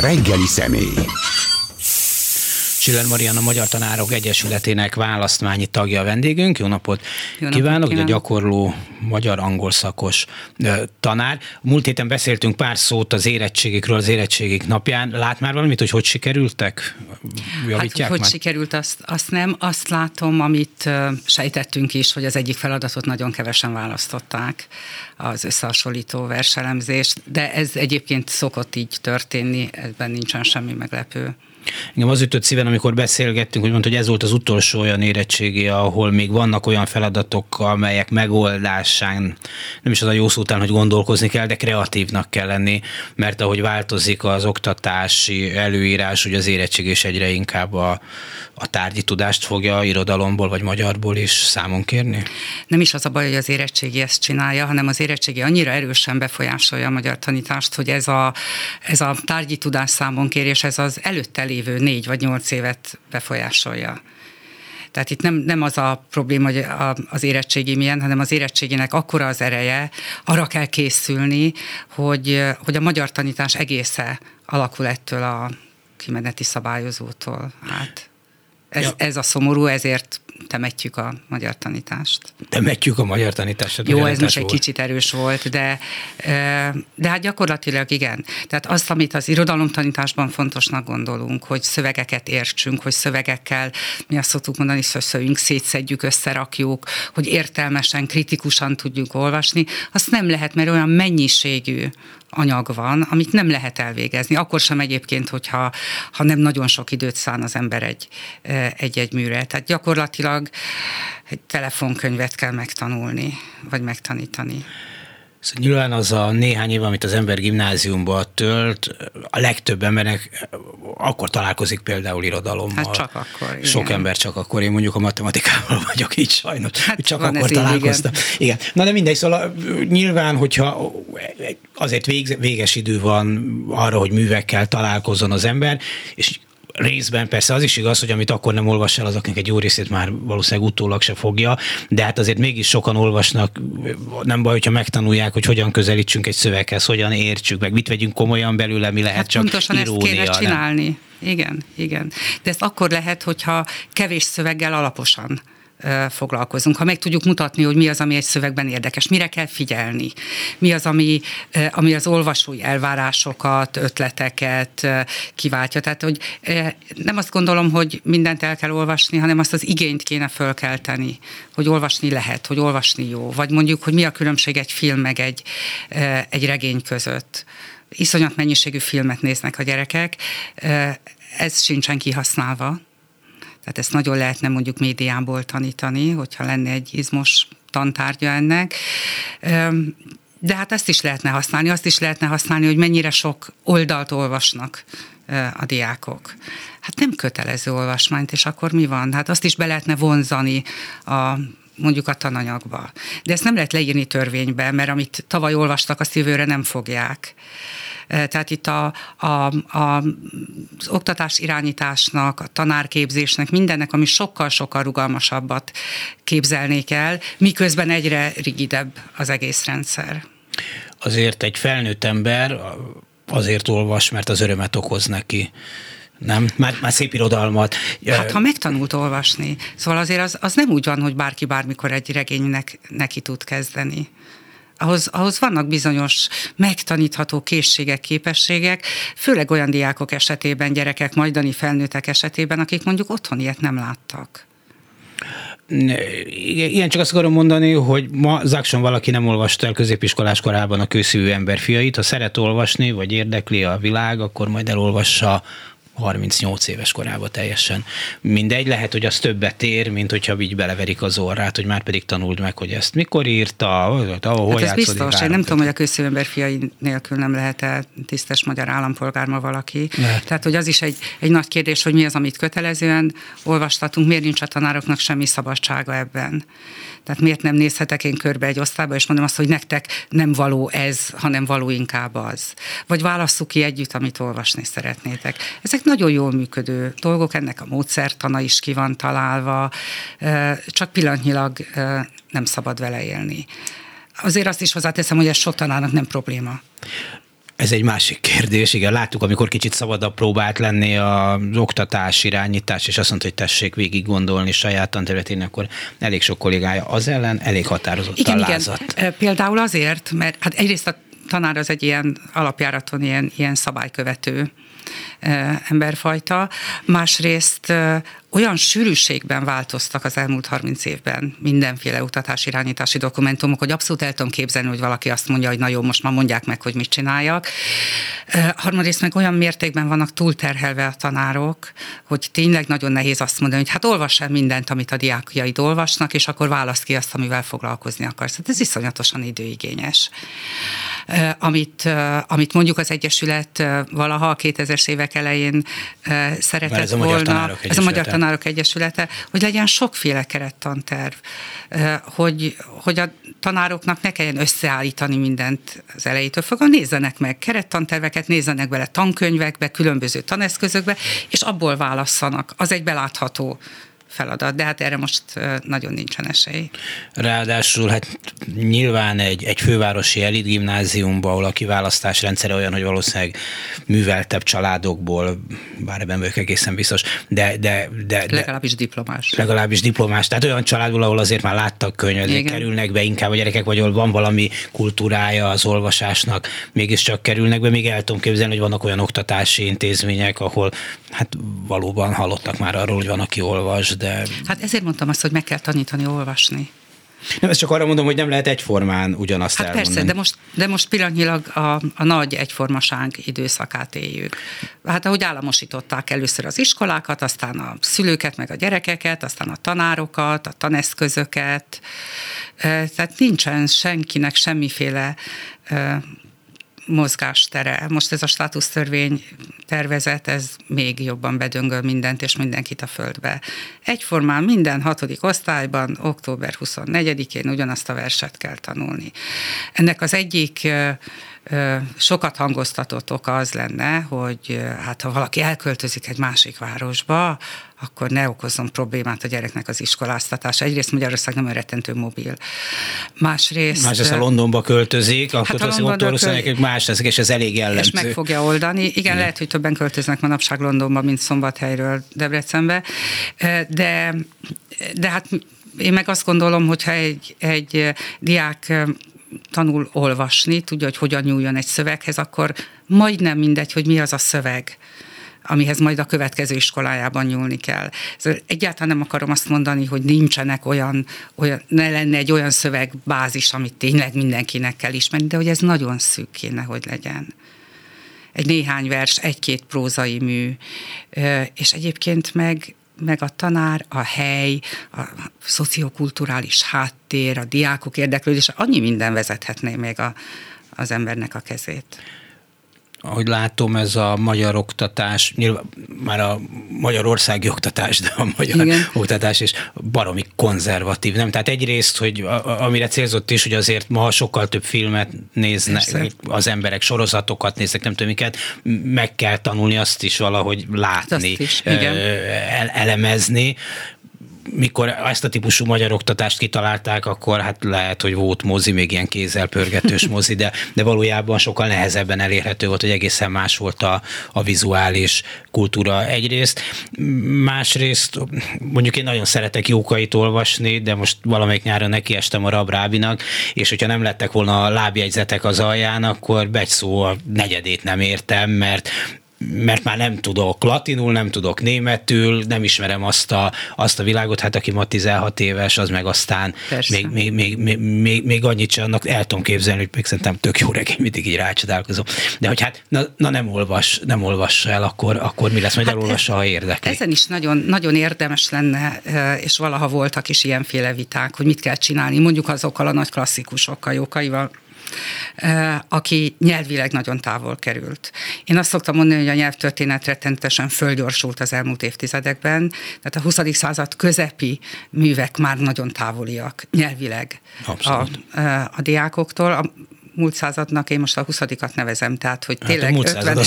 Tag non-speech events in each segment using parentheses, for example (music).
reggeli személy. Csiller Mariana Magyar Tanárok Egyesületének választmányi tagja a vendégünk. Jó napot, Jó napot kívánok, kívánok. a gyakorló magyar-angol szakos tanár. Múlt héten beszéltünk pár szót az érettségikről az érettségik napján. Lát már valamit, hogy hogy sikerültek? Javítják hát, hogy már? sikerült, azt, azt nem. Azt látom, amit sejtettünk is, hogy az egyik feladatot nagyon kevesen választották, az összehasonlító verselemzést, de ez egyébként szokott így történni, ebben nincsen semmi meglepő. Engem az ütött szíven, amikor beszélgettünk, hogy mondta, hogy ez volt az utolsó olyan érettségi, ahol még vannak olyan feladatok, amelyek megoldásán, nem is az a jó szó után, hogy gondolkozni kell, de kreatívnak kell lenni, mert ahogy változik az oktatási előírás, hogy az érettség is egyre inkább a, a tárgyi tudást fogja irodalomból vagy magyarból is számon kérni? Nem is az a baj, hogy az érettségi ezt csinálja, hanem az érettségi annyira erősen befolyásolja a magyar tanítást, hogy ez a, ez a tárgyi tudás számon kérés, ez az előtte lévő négy vagy nyolc évet befolyásolja. Tehát itt nem, nem az a probléma, hogy az érettségi milyen, hanem az érettséginek akkora az ereje, arra kell készülni, hogy, hogy a magyar tanítás egésze alakul ettől a kimeneti szabályozótól. Hát ez, ja. ez a szomorú, ezért temetjük a magyar tanítást. Temetjük a magyar tanítást. Jó, ez most egy kicsit erős volt, de, de hát gyakorlatilag igen. Tehát azt, amit az irodalomtanításban fontosnak gondolunk, hogy szövegeket értsünk, hogy szövegekkel, mi azt szoktuk mondani, szöszöljünk, szétszedjük, összerakjuk, hogy értelmesen, kritikusan tudjuk olvasni, azt nem lehet, mert olyan mennyiségű anyag van, amit nem lehet elvégezni. Akkor sem egyébként, hogyha ha nem nagyon sok időt szán az ember egy, egy-egy műre. Tehát gyakorlatilag egy telefonkönyvet kell megtanulni, vagy megtanítani. Szóval nyilván az a néhány év, amit az ember gimnáziumban tölt, a legtöbb embernek akkor találkozik például irodalommal. Hát csak akkor. Igen. Sok ember csak akkor, én mondjuk a matematikával (laughs) vagyok így sajnos, hát csak akkor találkoztam. Igen. igen. Na de mindegy, szóval nyilván, hogyha azért véges idő van arra, hogy művekkel találkozzon az ember, és részben persze az is igaz, hogy amit akkor nem olvas el, azoknak egy jó részét már valószínűleg utólag se fogja, de hát azért mégis sokan olvasnak, nem baj, hogyha megtanulják, hogy hogyan közelítsünk egy szöveghez, hogyan értsük, meg mit vegyünk komolyan belőle, mi lehet hát csak pontosan irónia, ezt kéne csinálni. Nem? Igen, igen. De ezt akkor lehet, hogyha kevés szöveggel alaposan foglalkozunk. Ha meg tudjuk mutatni, hogy mi az, ami egy szövegben érdekes, mire kell figyelni, mi az, ami, ami az olvasói elvárásokat, ötleteket kiváltja. Tehát, hogy nem azt gondolom, hogy mindent el kell olvasni, hanem azt az igényt kéne fölkelteni, hogy olvasni lehet, hogy olvasni jó, vagy mondjuk, hogy mi a különbség egy film meg egy, egy regény között. Iszonyat mennyiségű filmet néznek a gyerekek, ez sincsen kihasználva tehát ezt nagyon lehetne mondjuk médiából tanítani, hogyha lenne egy izmos tantárgya ennek. De hát ezt is lehetne használni, azt is lehetne használni, hogy mennyire sok oldalt olvasnak a diákok. Hát nem kötelező olvasmányt, és akkor mi van? Hát azt is be lehetne vonzani a mondjuk a tananyagba. De ezt nem lehet leírni törvénybe, mert amit tavaly olvastak, azt jövőre nem fogják. Tehát itt a, a, a, az oktatás irányításnak, a tanárképzésnek, mindennek, ami sokkal-sokkal rugalmasabbat képzelnék el, miközben egyre rigidebb az egész rendszer. Azért egy felnőtt ember azért olvas, mert az örömet okoz neki nem? Már, már szép irodalmat. Hát, ha megtanult olvasni. Szóval azért az, az nem úgy van, hogy bárki bármikor egy regénynek neki tud kezdeni ahhoz, ahhoz vannak bizonyos megtanítható készségek, képességek, főleg olyan diákok esetében, gyerekek, majdani felnőttek esetében, akik mondjuk otthon ilyet nem láttak. Igen, csak azt akarom mondani, hogy ma zákson valaki nem olvasta el középiskolás korában a kőszívű emberfiait. Ha szeret olvasni, vagy érdekli a világ, akkor majd elolvassa 38 éves korában teljesen mindegy. Lehet, hogy az többet ér, mint hogyha így beleverik az orrát, hogy már pedig tanuld meg, hogy ezt mikor írta, ahol hát ez biztos, én nem tudom, hogy a közszívember fiai nélkül nem lehet-e tisztes magyar állampolgár ma valaki. Lehet. Tehát, hogy az is egy, egy nagy kérdés, hogy mi az, amit kötelezően olvastatunk, miért nincs a tanároknak semmi szabadsága ebben. Tehát miért nem nézhetek én körbe egy osztályba, és mondom azt, hogy nektek nem való ez, hanem való inkább az. Vagy válasszuk ki együtt, amit olvasni szeretnétek. Ezek nagyon jól működő dolgok, ennek a módszertana is ki van találva, csak pillanatnyilag nem szabad vele élni. Azért azt is hozzáteszem, hogy ez sok tanárnak nem probléma Ez egy másik kérdés, igen. Láttuk, amikor kicsit szabadabb próbált lenni az oktatás, irányítás, és azt mondta, hogy tessék végig gondolni saját tanterületén, akkor elég sok kollégája az ellen, elég határozottan igen, lázadt. Igen, például azért, mert hát egyrészt a tanár az egy ilyen alapjáraton ilyen, ilyen szabálykövető emberfajta, másrészt olyan sűrűségben változtak az elmúlt 30 évben mindenféle utatási irányítási dokumentumok, hogy abszolút el tudom képzelni, hogy valaki azt mondja, hogy na jó, most már mondják meg, hogy mit csináljak. Harmadrészt meg olyan mértékben vannak túlterhelve a tanárok, hogy tényleg nagyon nehéz azt mondani, hogy hát olvass el mindent, amit a diákjaid olvasnak, és akkor választ ki azt, amivel foglalkozni akarsz. Hát ez iszonyatosan időigényes. Amit, amit mondjuk az Egyesület valaha a 2000-es évek elején szeretett ez volna, ez a Magyar Tanárok Egyesülete, hogy legyen sokféle kerettanterv, hogy, hogy a tanároknak ne kelljen összeállítani mindent az elejétől fogva, nézzenek meg kerettanterveket, nézzenek bele tankönyvekbe, különböző taneszközökbe, és abból válasszanak. Az egy belátható feladat, de hát erre most nagyon nincsen esély. Ráadásul hát nyilván egy, egy fővárosi elit gimnáziumban, ahol a kiválasztás rendszere olyan, hogy valószínűleg műveltebb családokból, bár ebben vagyok egészen biztos, de, de, de, de legalábbis diplomás. Legalábbis diplomás. Tehát olyan családból, ahol azért már láttak könyvet, kerülnek be inkább a gyerekek, vagy ahol van valami kultúrája az olvasásnak, mégiscsak kerülnek be. Még el tudom képzelni, hogy vannak olyan oktatási intézmények, ahol hát valóban hallottak már arról, hogy van, aki olvas, de... Hát ezért mondtam azt, hogy meg kell tanítani olvasni. Nem, ezt csak arra mondom, hogy nem lehet egyformán ugyanazt hát elmondani. persze, de most, de most pillanatnyilag a, a nagy egyformaság időszakát éljük. Hát ahogy államosították először az iskolákat, aztán a szülőket, meg a gyerekeket, aztán a tanárokat, a taneszközöket, tehát nincsen senkinek semmiféle mozgástere. Most ez a státusztörvény tervezet, ez még jobban bedöngöl mindent és mindenkit a földbe. Egyformán minden hatodik osztályban október 24-én ugyanazt a verset kell tanulni. Ennek az egyik sokat hangoztatott oka az lenne, hogy hát ha valaki elköltözik egy másik városba, akkor ne okozzon problémát a gyereknek az iskoláztatása. Egyrészt Magyarország nem rettentő mobil. Másrészt... Másrészt a Londonba költözik, akkor hát ott köl... más lesz, és ez elég jellemző. És meg fogja oldani. Igen, Igen, lehet, hogy többen költöznek manapság Londonba, mint Szombathelyről Debrecenbe, de, de hát én meg azt gondolom, hogyha egy, egy diák tanul olvasni, tudja, hogy hogyan nyúljon egy szöveghez, akkor majdnem mindegy, hogy mi az a szöveg amihez majd a következő iskolájában nyúlni kell. Egyáltalán nem akarom azt mondani, hogy nincsenek olyan, olyan ne lenne egy olyan szövegbázis, amit tényleg mindenkinek kell ismerni, de hogy ez nagyon szűk kéne, hogy legyen. Egy néhány vers, egy-két prózai mű, és egyébként meg meg a tanár, a hely, a szociokulturális háttér, a diákok érdeklődése, annyi minden vezethetné még a, az embernek a kezét ahogy látom, ez a magyar oktatás, nyilván már a magyarországi oktatás, de a magyar Igen. oktatás is baromi konzervatív, nem? Tehát egyrészt, hogy a, amire célzott is, hogy azért ma sokkal több filmet néznek, Persze. az emberek sorozatokat néznek, nem tudom miket, meg kell tanulni azt is valahogy látni, is. El, elemezni, mikor ezt a típusú magyar oktatást kitalálták, akkor hát lehet, hogy volt mozi, még ilyen kézzel pörgetős mozi, de, de valójában sokkal nehezebben elérhető volt, hogy egészen más volt a, a vizuális kultúra egyrészt. Másrészt mondjuk én nagyon szeretek jókait olvasni, de most valamelyik nyáron nekiestem a Rabrábinak, és hogyha nem lettek volna a lábjegyzetek az alján, akkor egy szó a negyedét nem értem, mert mert már nem tudok latinul, nem tudok németül, nem ismerem azt a, azt a világot, hát aki ma 16 éves, az meg aztán még, még, még, még, még, még annyit sem, annak el tudom képzelni, hogy szerintem tök jó regény, mindig így rácsodálkozom. De hogy hát, na, na nem olvas, nem olvas el, akkor, akkor mi lesz, majd hát elolvassa, ha érdekli. Ezen is nagyon, nagyon érdemes lenne, és valaha voltak is ilyenféle viták, hogy mit kell csinálni, mondjuk azokkal a nagy klasszikusokkal, jókaival, aki nyelvileg nagyon távol került. Én azt szoktam mondani, hogy a nyelvtörténet rettentesen fölgyorsult az elmúlt évtizedekben, tehát a 20. század közepi művek már nagyon távoliak nyelvileg a, a, a diákoktól. A, múlt századnak, én most a 20 nevezem, tehát hogy hát tényleg hát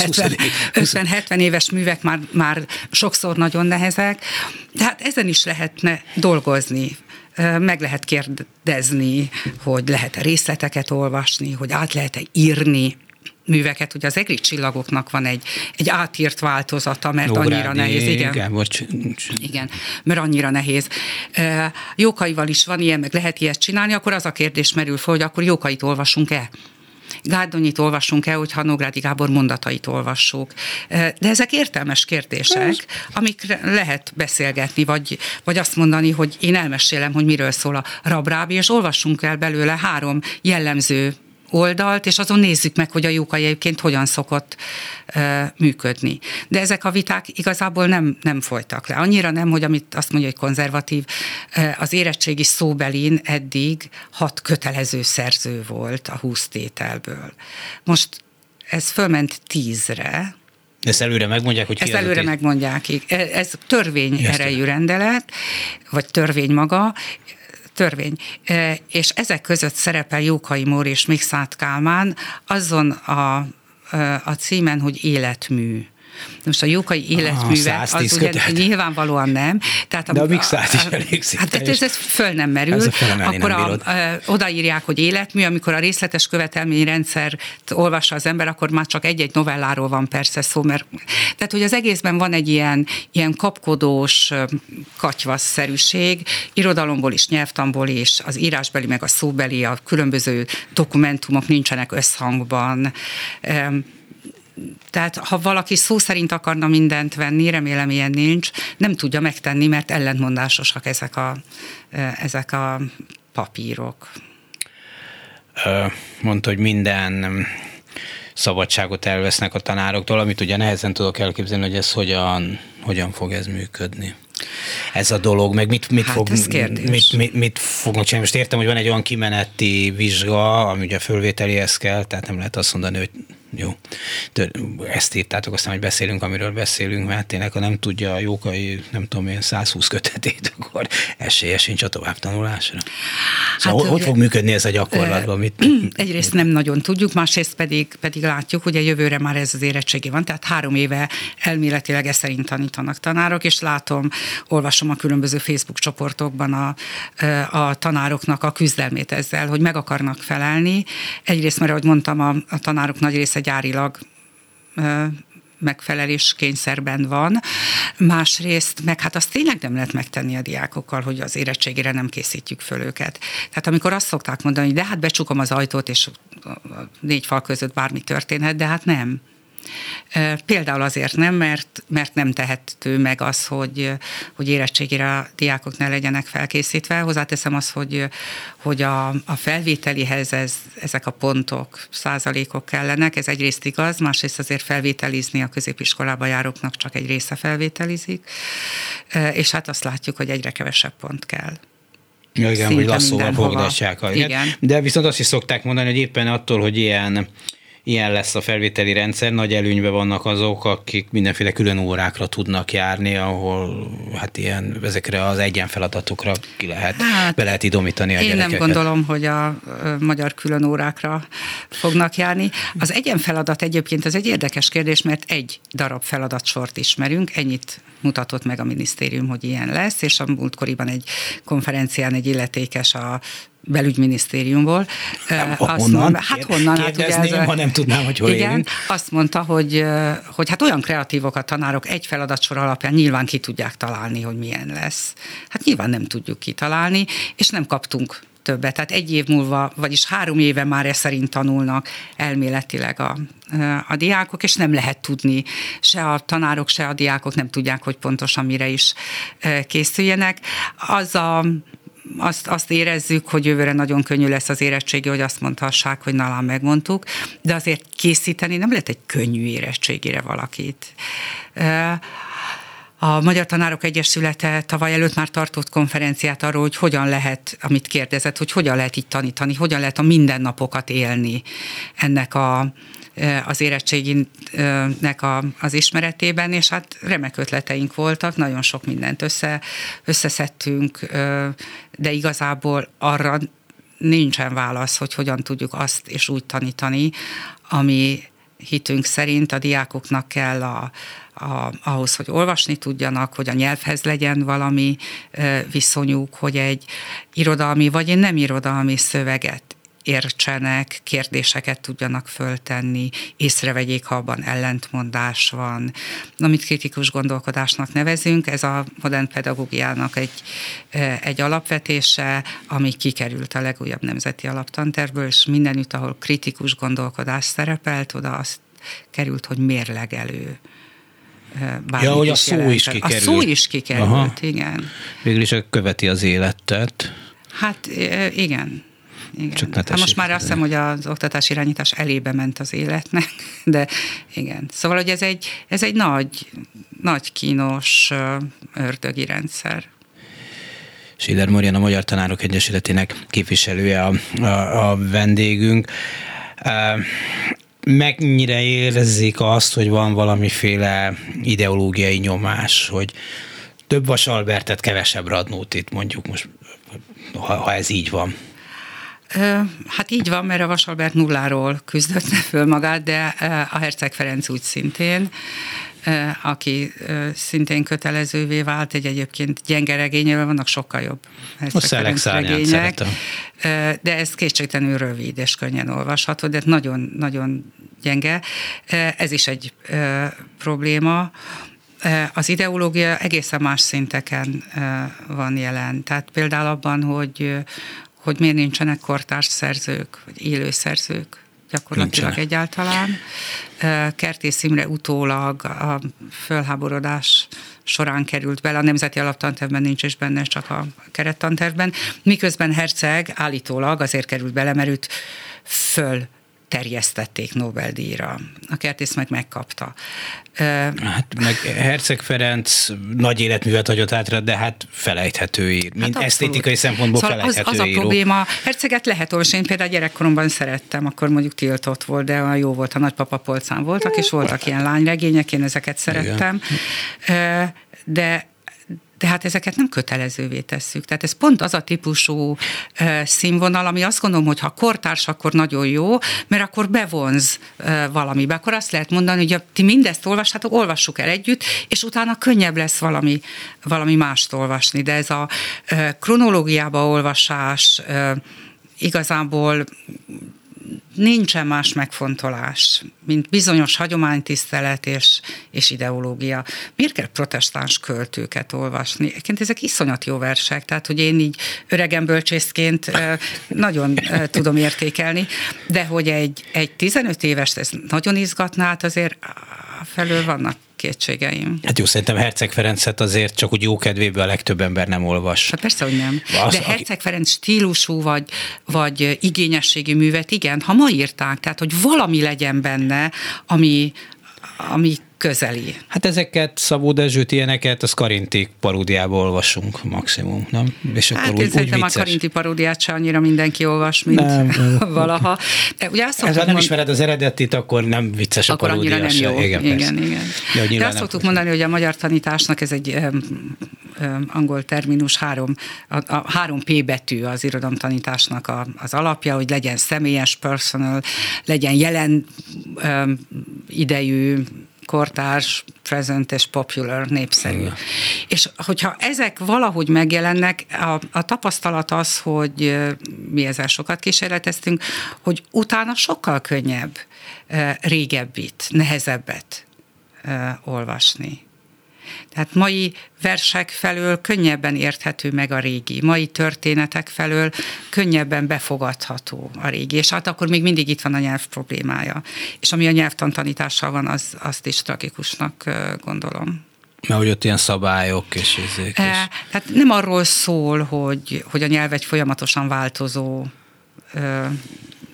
50-70 (laughs) éves művek már, már sokszor nagyon nehezek, tehát ezen is lehetne dolgozni meg lehet kérdezni, hogy lehet-e részleteket olvasni, hogy át lehet-e írni műveket, ugye az egri csillagoknak van egy, egy átírt változata, mert Nógrádi, annyira nehéz. Igen, igen, bocs. igen, mert annyira nehéz. Jókaival is van ilyen, meg lehet ilyet csinálni, akkor az a kérdés merül fel, hogy akkor jókait olvasunk-e? Gárdonyit olvasunk el, hogyha Nógrádi Gábor mondatait olvassuk. De ezek értelmes kérdések, amikre lehet beszélgetni, vagy, vagy azt mondani, hogy én elmesélem, hogy miről szól a rabrábi, és olvassunk el belőle három jellemző oldalt, és azon nézzük meg, hogy a jókai egyébként hogyan szokott e, működni. De ezek a viták igazából nem, nem folytak le. Annyira nem, hogy amit azt mondja, hogy konzervatív, e, az érettségi szóbelin eddig hat kötelező szerző volt a húsz tételből. Most ez fölment tízre, ezt előre megmondják, hogy ki Ezt előre megmondják. Ez törvény erejű rendelet, vagy törvény maga, törvény. És ezek között szerepel Jókai Mór és Mixát Kálmán azon a, a címen, hogy életmű. Most a jókai életműve, ah, az ugye kötet. nyilvánvalóan nem. Tehát a, De a mixát is elég Hát ez, ez föl nem merül. Ez akkor nem a, a, odaírják, hogy életmű, amikor a részletes követelményrendszer olvassa az ember, akkor már csak egy-egy novelláról van persze szó, mert tehát, hogy az egészben van egy ilyen, ilyen kapkodós katyvasszerűség, irodalomból is, nyelvtamból is, az írásbeli, meg a szóbeli, a különböző dokumentumok nincsenek összhangban tehát ha valaki szó szerint akarna mindent venni, remélem ilyen nincs, nem tudja megtenni, mert ellentmondásosak ezek a, ezek a papírok. Mondta, hogy minden szabadságot elvesznek a tanároktól, amit ugye nehezen tudok elképzelni, hogy ez hogyan, hogyan fog ez működni ez a dolog, meg mit, mit, hát fog, mit, mit, mit fognak csinálni. Most értem, hogy van egy olyan kimeneti vizsga, ami ugye fölvételihez kell, tehát nem lehet azt mondani, hogy jó, ezt írtátok, aztán, hogy beszélünk, amiről beszélünk, mert tényleg, ha nem tudja a jókai, nem tudom én, 120 kötetét, (laughs) akkor esélye sincs a továbbtanulásra. Szóval hát, hogy fog működni ez a gyakorlatban? Mit, (clears throat) egyrészt nem nagyon tudjuk, másrészt pedig, pedig látjuk, hogy a jövőre már ez az érettségi van, tehát három éve elméletileg ezt szerint tanítanak tanárok, és látom, olvasom a különböző Facebook csoportokban a, a tanároknak a küzdelmét ezzel, hogy meg akarnak felelni. Egyrészt, mert ahogy mondtam, a, a tanárok nagy része gyárilag megfelelés kényszerben van. Másrészt, meg hát azt tényleg nem lehet megtenni a diákokkal, hogy az érettségére nem készítjük föl őket. Tehát amikor azt szokták mondani, hogy de hát becsukom az ajtót, és négy fal között bármi történhet, de hát nem. Például azért nem, mert, mert nem tehető meg az, hogy, hogy érettségére a diákok ne legyenek felkészítve. Hozzáteszem azt, hogy, hogy a, a felvételihez ez, ezek a pontok, százalékok kellenek, ez egyrészt igaz, másrészt azért felvételizni a középiskolába járóknak csak egy része felvételizik, és hát azt látjuk, hogy egyre kevesebb pont kell. Ja, igen, hogy lasszóval fogdatják. Igen. De viszont azt is szokták mondani, hogy éppen attól, hogy ilyen ilyen lesz a felvételi rendszer, nagy előnybe vannak azok, akik mindenféle külön órákra tudnak járni, ahol hát ilyen, ezekre az egyen feladatokra ki lehet, hát, be lehet idomítani a Én gyerekeket. nem gondolom, hogy a magyar külön órákra fognak járni. Az egyen feladat egyébként az egy érdekes kérdés, mert egy darab feladatsort ismerünk, ennyit mutatott meg a minisztérium, hogy ilyen lesz, és a múltkoriban egy konferencián egy illetékes a belügyminisztériumból. Nem, azt honnan? Mondta, hát honnan? Hát ugye ez, ha nem tudnám, hogy hol igen, élünk. Azt mondta, hogy, hogy hát olyan kreatívok a tanárok egy feladatsor alapján nyilván ki tudják találni, hogy milyen lesz. Hát nyilván nem tudjuk kitalálni, és nem kaptunk többet. Tehát egy év múlva, vagyis három éve már ez szerint tanulnak elméletileg a, a diákok, és nem lehet tudni, se a tanárok, se a diákok nem tudják, hogy pontosan mire is készüljenek. Az a azt, azt érezzük, hogy jövőre nagyon könnyű lesz az érettségi, hogy azt mondhassák, hogy nalán megmondtuk, de azért készíteni nem lehet egy könnyű érettségére valakit. A Magyar Tanárok Egyesülete tavaly előtt már tartott konferenciát arról, hogy hogyan lehet, amit kérdezett, hogy hogyan lehet így tanítani, hogyan lehet a mindennapokat élni ennek a, az érettséginek a, az ismeretében, és hát remek ötleteink voltak, nagyon sok mindent össze, összeszedtünk, de igazából arra nincsen válasz, hogy hogyan tudjuk azt és úgy tanítani, ami hitünk szerint a diákoknak kell a, a, ahhoz, hogy olvasni tudjanak, hogy a nyelvhez legyen valami viszonyuk, hogy egy irodalmi vagy egy nem irodalmi szöveget értsenek, kérdéseket tudjanak föltenni, észrevegyék, ha abban ellentmondás van, amit kritikus gondolkodásnak nevezünk. Ez a modern pedagógiának egy, egy alapvetése, ami kikerült a legújabb nemzeti alaptanterből, és mindenütt, ahol kritikus gondolkodás szerepelt, oda azt került, hogy mérlegelő ja, hogy a szó is kikerült. A szó is kikerült, Aha. igen. Végül is követi az életet. Hát igen. Igen. Csak hát most már azt hiszem, hogy az oktatás irányítás elébe ment az életnek, (laughs) de igen. Szóval, hogy ez egy, ez egy nagy, nagy kínos ördögi rendszer. Schiller Marian, a Magyar Tanárok Egyesületének képviselője a, a, a vendégünk mennyire érzik azt, hogy van valamiféle ideológiai nyomás, hogy több Vasalbertet, kevesebb Radnótit mondjuk most, ha, ha ez így van? Hát így van, mert a Vasalbert nulláról küzdött föl magát, de a Herceg Ferenc úgy szintén aki szintén kötelezővé vált, egy egyébként gyenge regényével vannak sokkal jobb a regények. De ez kétségtelenül rövid és könnyen olvasható, de nagyon, nagyon gyenge. Ez is egy probléma. Az ideológia egészen más szinteken van jelen. Tehát például abban, hogy, hogy miért nincsenek kortárs szerzők, vagy élő szerzők gyakorlatilag Nincsen. egyáltalán. Kertész Imre utólag a fölháborodás során került bele, a Nemzeti Alaptantervben nincs is benne, csak a kerettantervben, miközben Herceg állítólag azért került bele, mert őt föl terjesztették Nobel-díjra. A kertész meg megkapta. Hát meg Herceg Ferenc nagy életművet hagyott átra, de hát felejthető ír. Hát esztétikai szempontból szóval felejthető az, az a író. probléma, Herceget lehet olvasni, én például gyerekkoromban szerettem, akkor mondjuk tiltott volt, de olyan jó volt, a nagypapa polcán voltak, és voltak ilyen lányregények, én ezeket szerettem. Igen. De de hát ezeket nem kötelezővé tesszük. Tehát ez pont az a típusú színvonal, ami azt gondolom, hogy ha kortárs, akkor nagyon jó, mert akkor bevonz valamibe. Akkor azt lehet mondani, hogy ti mindezt olvashatok, olvassuk el együtt, és utána könnyebb lesz valami, valami mást olvasni. De ez a kronológiába olvasás igazából nincsen más megfontolás, mint bizonyos hagyománytisztelet és, és ideológia. Miért kell protestáns költőket olvasni? Egyébként ezek iszonyat jó versek, tehát hogy én így öregen bölcsészként nagyon tudom értékelni, de hogy egy, egy 15 éves ez nagyon izgatná, hát azért felől vannak kétségeim. Hát jó, szerintem Herceg Ferencet azért csak úgy jó kedvéből a legtöbb ember nem olvas. Hát persze, hogy nem. Az, De Herceg Ferenc stílusú vagy, vagy igényességi művet, igen, ha ma írták, tehát hogy valami legyen benne, ami, ami közeli. Hát ezeket, Szabó Dezsőt, ilyeneket, az Karinti paródiából olvasunk maximum, nem? És akkor hát úgy, úgy vicces. a Karinti paródiát se annyira mindenki olvas, mint nem, (laughs) valaha. De ugye azt Ez, ha nem ismered az eredetit, akkor nem vicces akkor a paródia nem jó. Igen, igen, igen. De, De azt szoktuk mondani, hogy a magyar tanításnak ez egy angol terminus, három, a, a három P betű az irodalomtanításnak a, az alapja, hogy legyen személyes, personal, legyen jelen um, idejű, kortárs, present és popular, népszerű. Igen. És hogyha ezek valahogy megjelennek, a, a tapasztalat az, hogy mi ezzel sokat kísérleteztünk, hogy utána sokkal könnyebb régebbit, nehezebbet olvasni. Tehát mai versek felől könnyebben érthető meg a régi, mai történetek felől könnyebben befogadható a régi, és hát akkor még mindig itt van a nyelv problémája. És ami a nyelvtantanítással van, az, azt is tragikusnak gondolom. Mert hogy ott ilyen szabályok és ezek. E, tehát nem arról szól, hogy, hogy a nyelv egy folyamatosan változó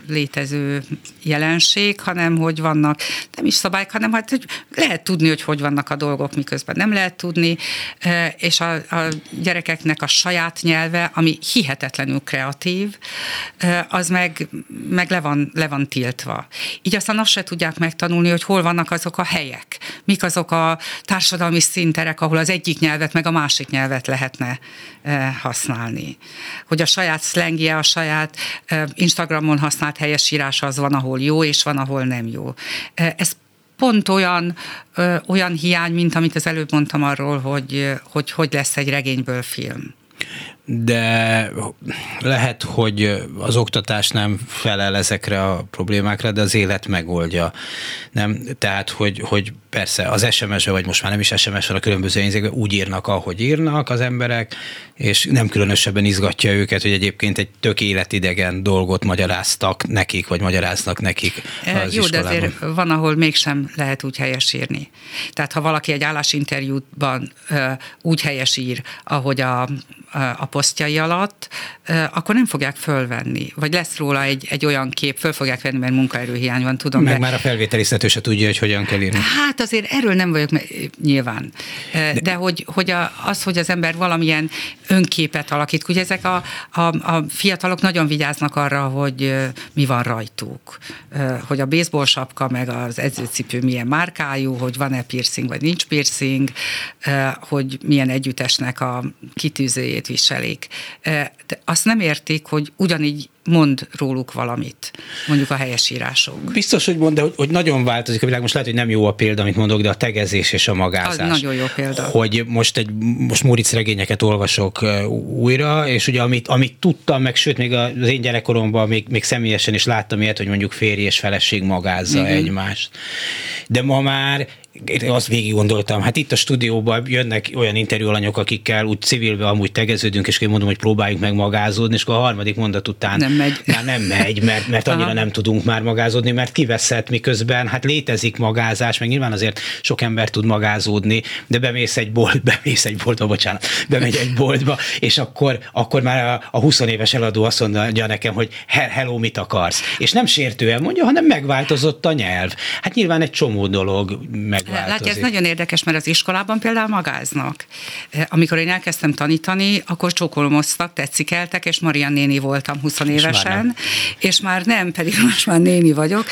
létező jelenség, hanem hogy vannak nem is szabályok, hanem hát, hogy lehet tudni, hogy hogy vannak a dolgok, miközben nem lehet tudni, és a, a gyerekeknek a saját nyelve, ami hihetetlenül kreatív, az meg, meg le, van, le van tiltva. Így aztán azt se tudják megtanulni, hogy hol vannak azok a helyek, mik azok a társadalmi szinterek, ahol az egyik nyelvet meg a másik nyelvet lehetne használni. Hogy a saját szlengje, a saját Instagramon használt helyesírás az van, ahol jó, és van, ahol nem jó. Ez pont olyan, olyan hiány, mint amit az előbb mondtam arról, hogy, hogy hogy lesz egy regényből film. de lehet, hogy az oktatás nem felel ezekre a problémákra, de az élet megoldja. Nem? Tehát, hogy, hogy persze az sms vagy most már nem is SMS-en, a különböző jegyzékben úgy írnak, ahogy írnak az emberek, és nem különösebben izgatja őket, hogy egyébként egy tök életidegen dolgot magyaráztak nekik, vagy magyaráznak nekik e, az Jó, iskolában. de azért van, ahol mégsem lehet úgy helyesírni. Tehát ha valaki egy állásinterjúban úgy helyesír, ahogy a, a posztjai alatt, akkor nem fogják fölvenni. Vagy lesz róla egy, egy olyan kép, föl fogják venni, mert munkaerőhiány van, tudom. Meg de... már a felvételiztető se tudja, hogy hogyan kell írni. Hát azért erről nem vagyok nyilván. De, de hogy, hogy a, az, hogy az ember valamilyen önképet alakít, ugye ezek a, a, a fiatalok nagyon vigyáznak arra, hogy mi van rajtuk. Hogy a baseball sapka, meg az edzőcipő milyen márkájú, hogy van-e piercing, vagy nincs piercing, hogy milyen együttesnek a kitűzőjét viselik. De azt nem értik, hogy ugyanígy mond róluk valamit, mondjuk a helyesírások. Biztos, hogy mond, de hogy, hogy nagyon változik a világ. Most lehet, hogy nem jó a példa, amit mondok, de a tegezés és a magázás. Az nagyon jó példa. Hogy most egy, most Móricz regényeket olvasok újra, és ugye amit, amit tudtam, meg sőt, még az én gyerekkoromban még, még személyesen is láttam ilyet, hogy mondjuk férj és feleség magázza mm-hmm. egymást. De ma már én azt végig gondoltam, hát itt a stúdióban jönnek olyan interjúalanyok, akikkel úgy civilbe amúgy tegeződünk, és én mondom, hogy próbáljuk meg magázódni, és akkor a harmadik mondat után nem megy. Már nem megy, mert, mert annyira Aha. nem tudunk már magázódni, mert kiveszett, miközben hát létezik magázás, meg nyilván azért sok ember tud magázódni, de bemész egy bolt, (laughs) bemész egy boltba, bocsánat, bemegy egy boltba, és akkor, akkor már a, a 20 éves eladó azt mondja nekem, hogy hello, mit akarsz? És nem sértően mondja, hanem megváltozott a nyelv. Hát nyilván egy csomó dolog megváltozik. Látja, ez nagyon érdekes, mert az iskolában például magáznak. Amikor én elkezdtem tanítani, akkor csókolomoztak, tetszikeltek, és Marian néni voltam 20 évesen, már és már nem, pedig (laughs) most már néni vagyok,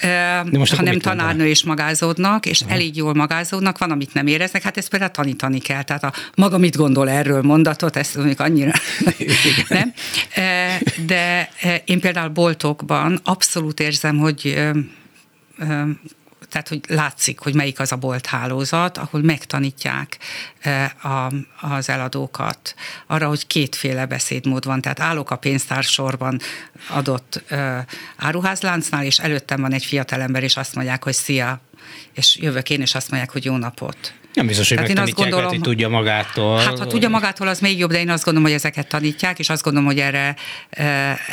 De most hanem tanárnő is magázódnak, és elég jól magázódnak, van, amit nem éreznek, hát ezt például tanítani kell. Tehát a maga mit gondol erről mondatot, ezt mondjuk annyira (laughs) (laughs) nem. De én például boltokban abszolút érzem, hogy tehát hogy látszik, hogy melyik az a bolthálózat, ahol megtanítják a, az eladókat arra, hogy kétféle beszédmód van. Tehát állok a pénztársorban adott áruházláncnál, és előttem van egy fiatalember, és azt mondják, hogy szia, és jövök én, és azt mondják, hogy jó napot. Nem biztos, hogy én azt gondolom, hogy tudja magától. Hát ha tudja magától, az még jobb, de én azt gondolom, hogy ezeket tanítják, és azt gondolom, hogy erre,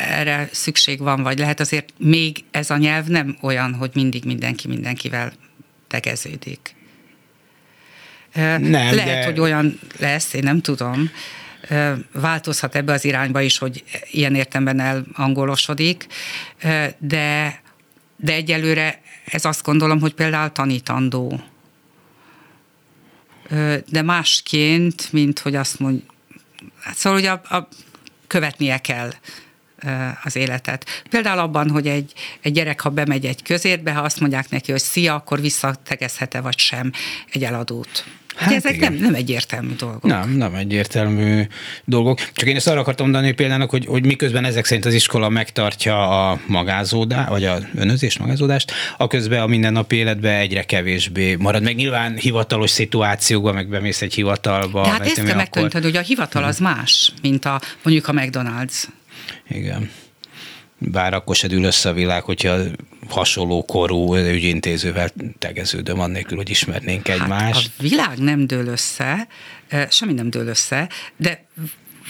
erre szükség van, vagy lehet azért még ez a nyelv nem olyan, hogy mindig mindenki mindenkivel tegeződik. Nem, lehet, de... hogy olyan lesz, én nem tudom változhat ebbe az irányba is, hogy ilyen értemben elangolosodik, de, de egyelőre ez azt gondolom, hogy például tanítandó de másként, mint hogy azt mond, hát szóval hogy a, a követnie kell az életet. Például abban, hogy egy, egy gyerek, ha bemegy egy közértbe, ha azt mondják neki, hogy szia, akkor visszategezhet-e vagy sem egy eladót. Hát Ugye ezek nem, nem egyértelmű dolgok. Nem, nem egyértelmű dolgok. Csak én ezt arra akartam mondani például, hogy, hogy miközben ezek szerint az iskola megtartja a magázódást, vagy a önözés magázódást, a közben a mindennapi életben egyre kevésbé marad. Meg nyilván hivatalos szituációkban, meg bemész egy hivatalba. De hát ezt kell akkor... hogy a hivatal az más, mint a mondjuk a McDonald's. Igen bár akkor se dől össze a világ, hogyha hasonló korú ügyintézővel tegeződöm, annélkül, hogy ismernénk egymást. Hát a világ nem dől össze, semmi nem dől össze, de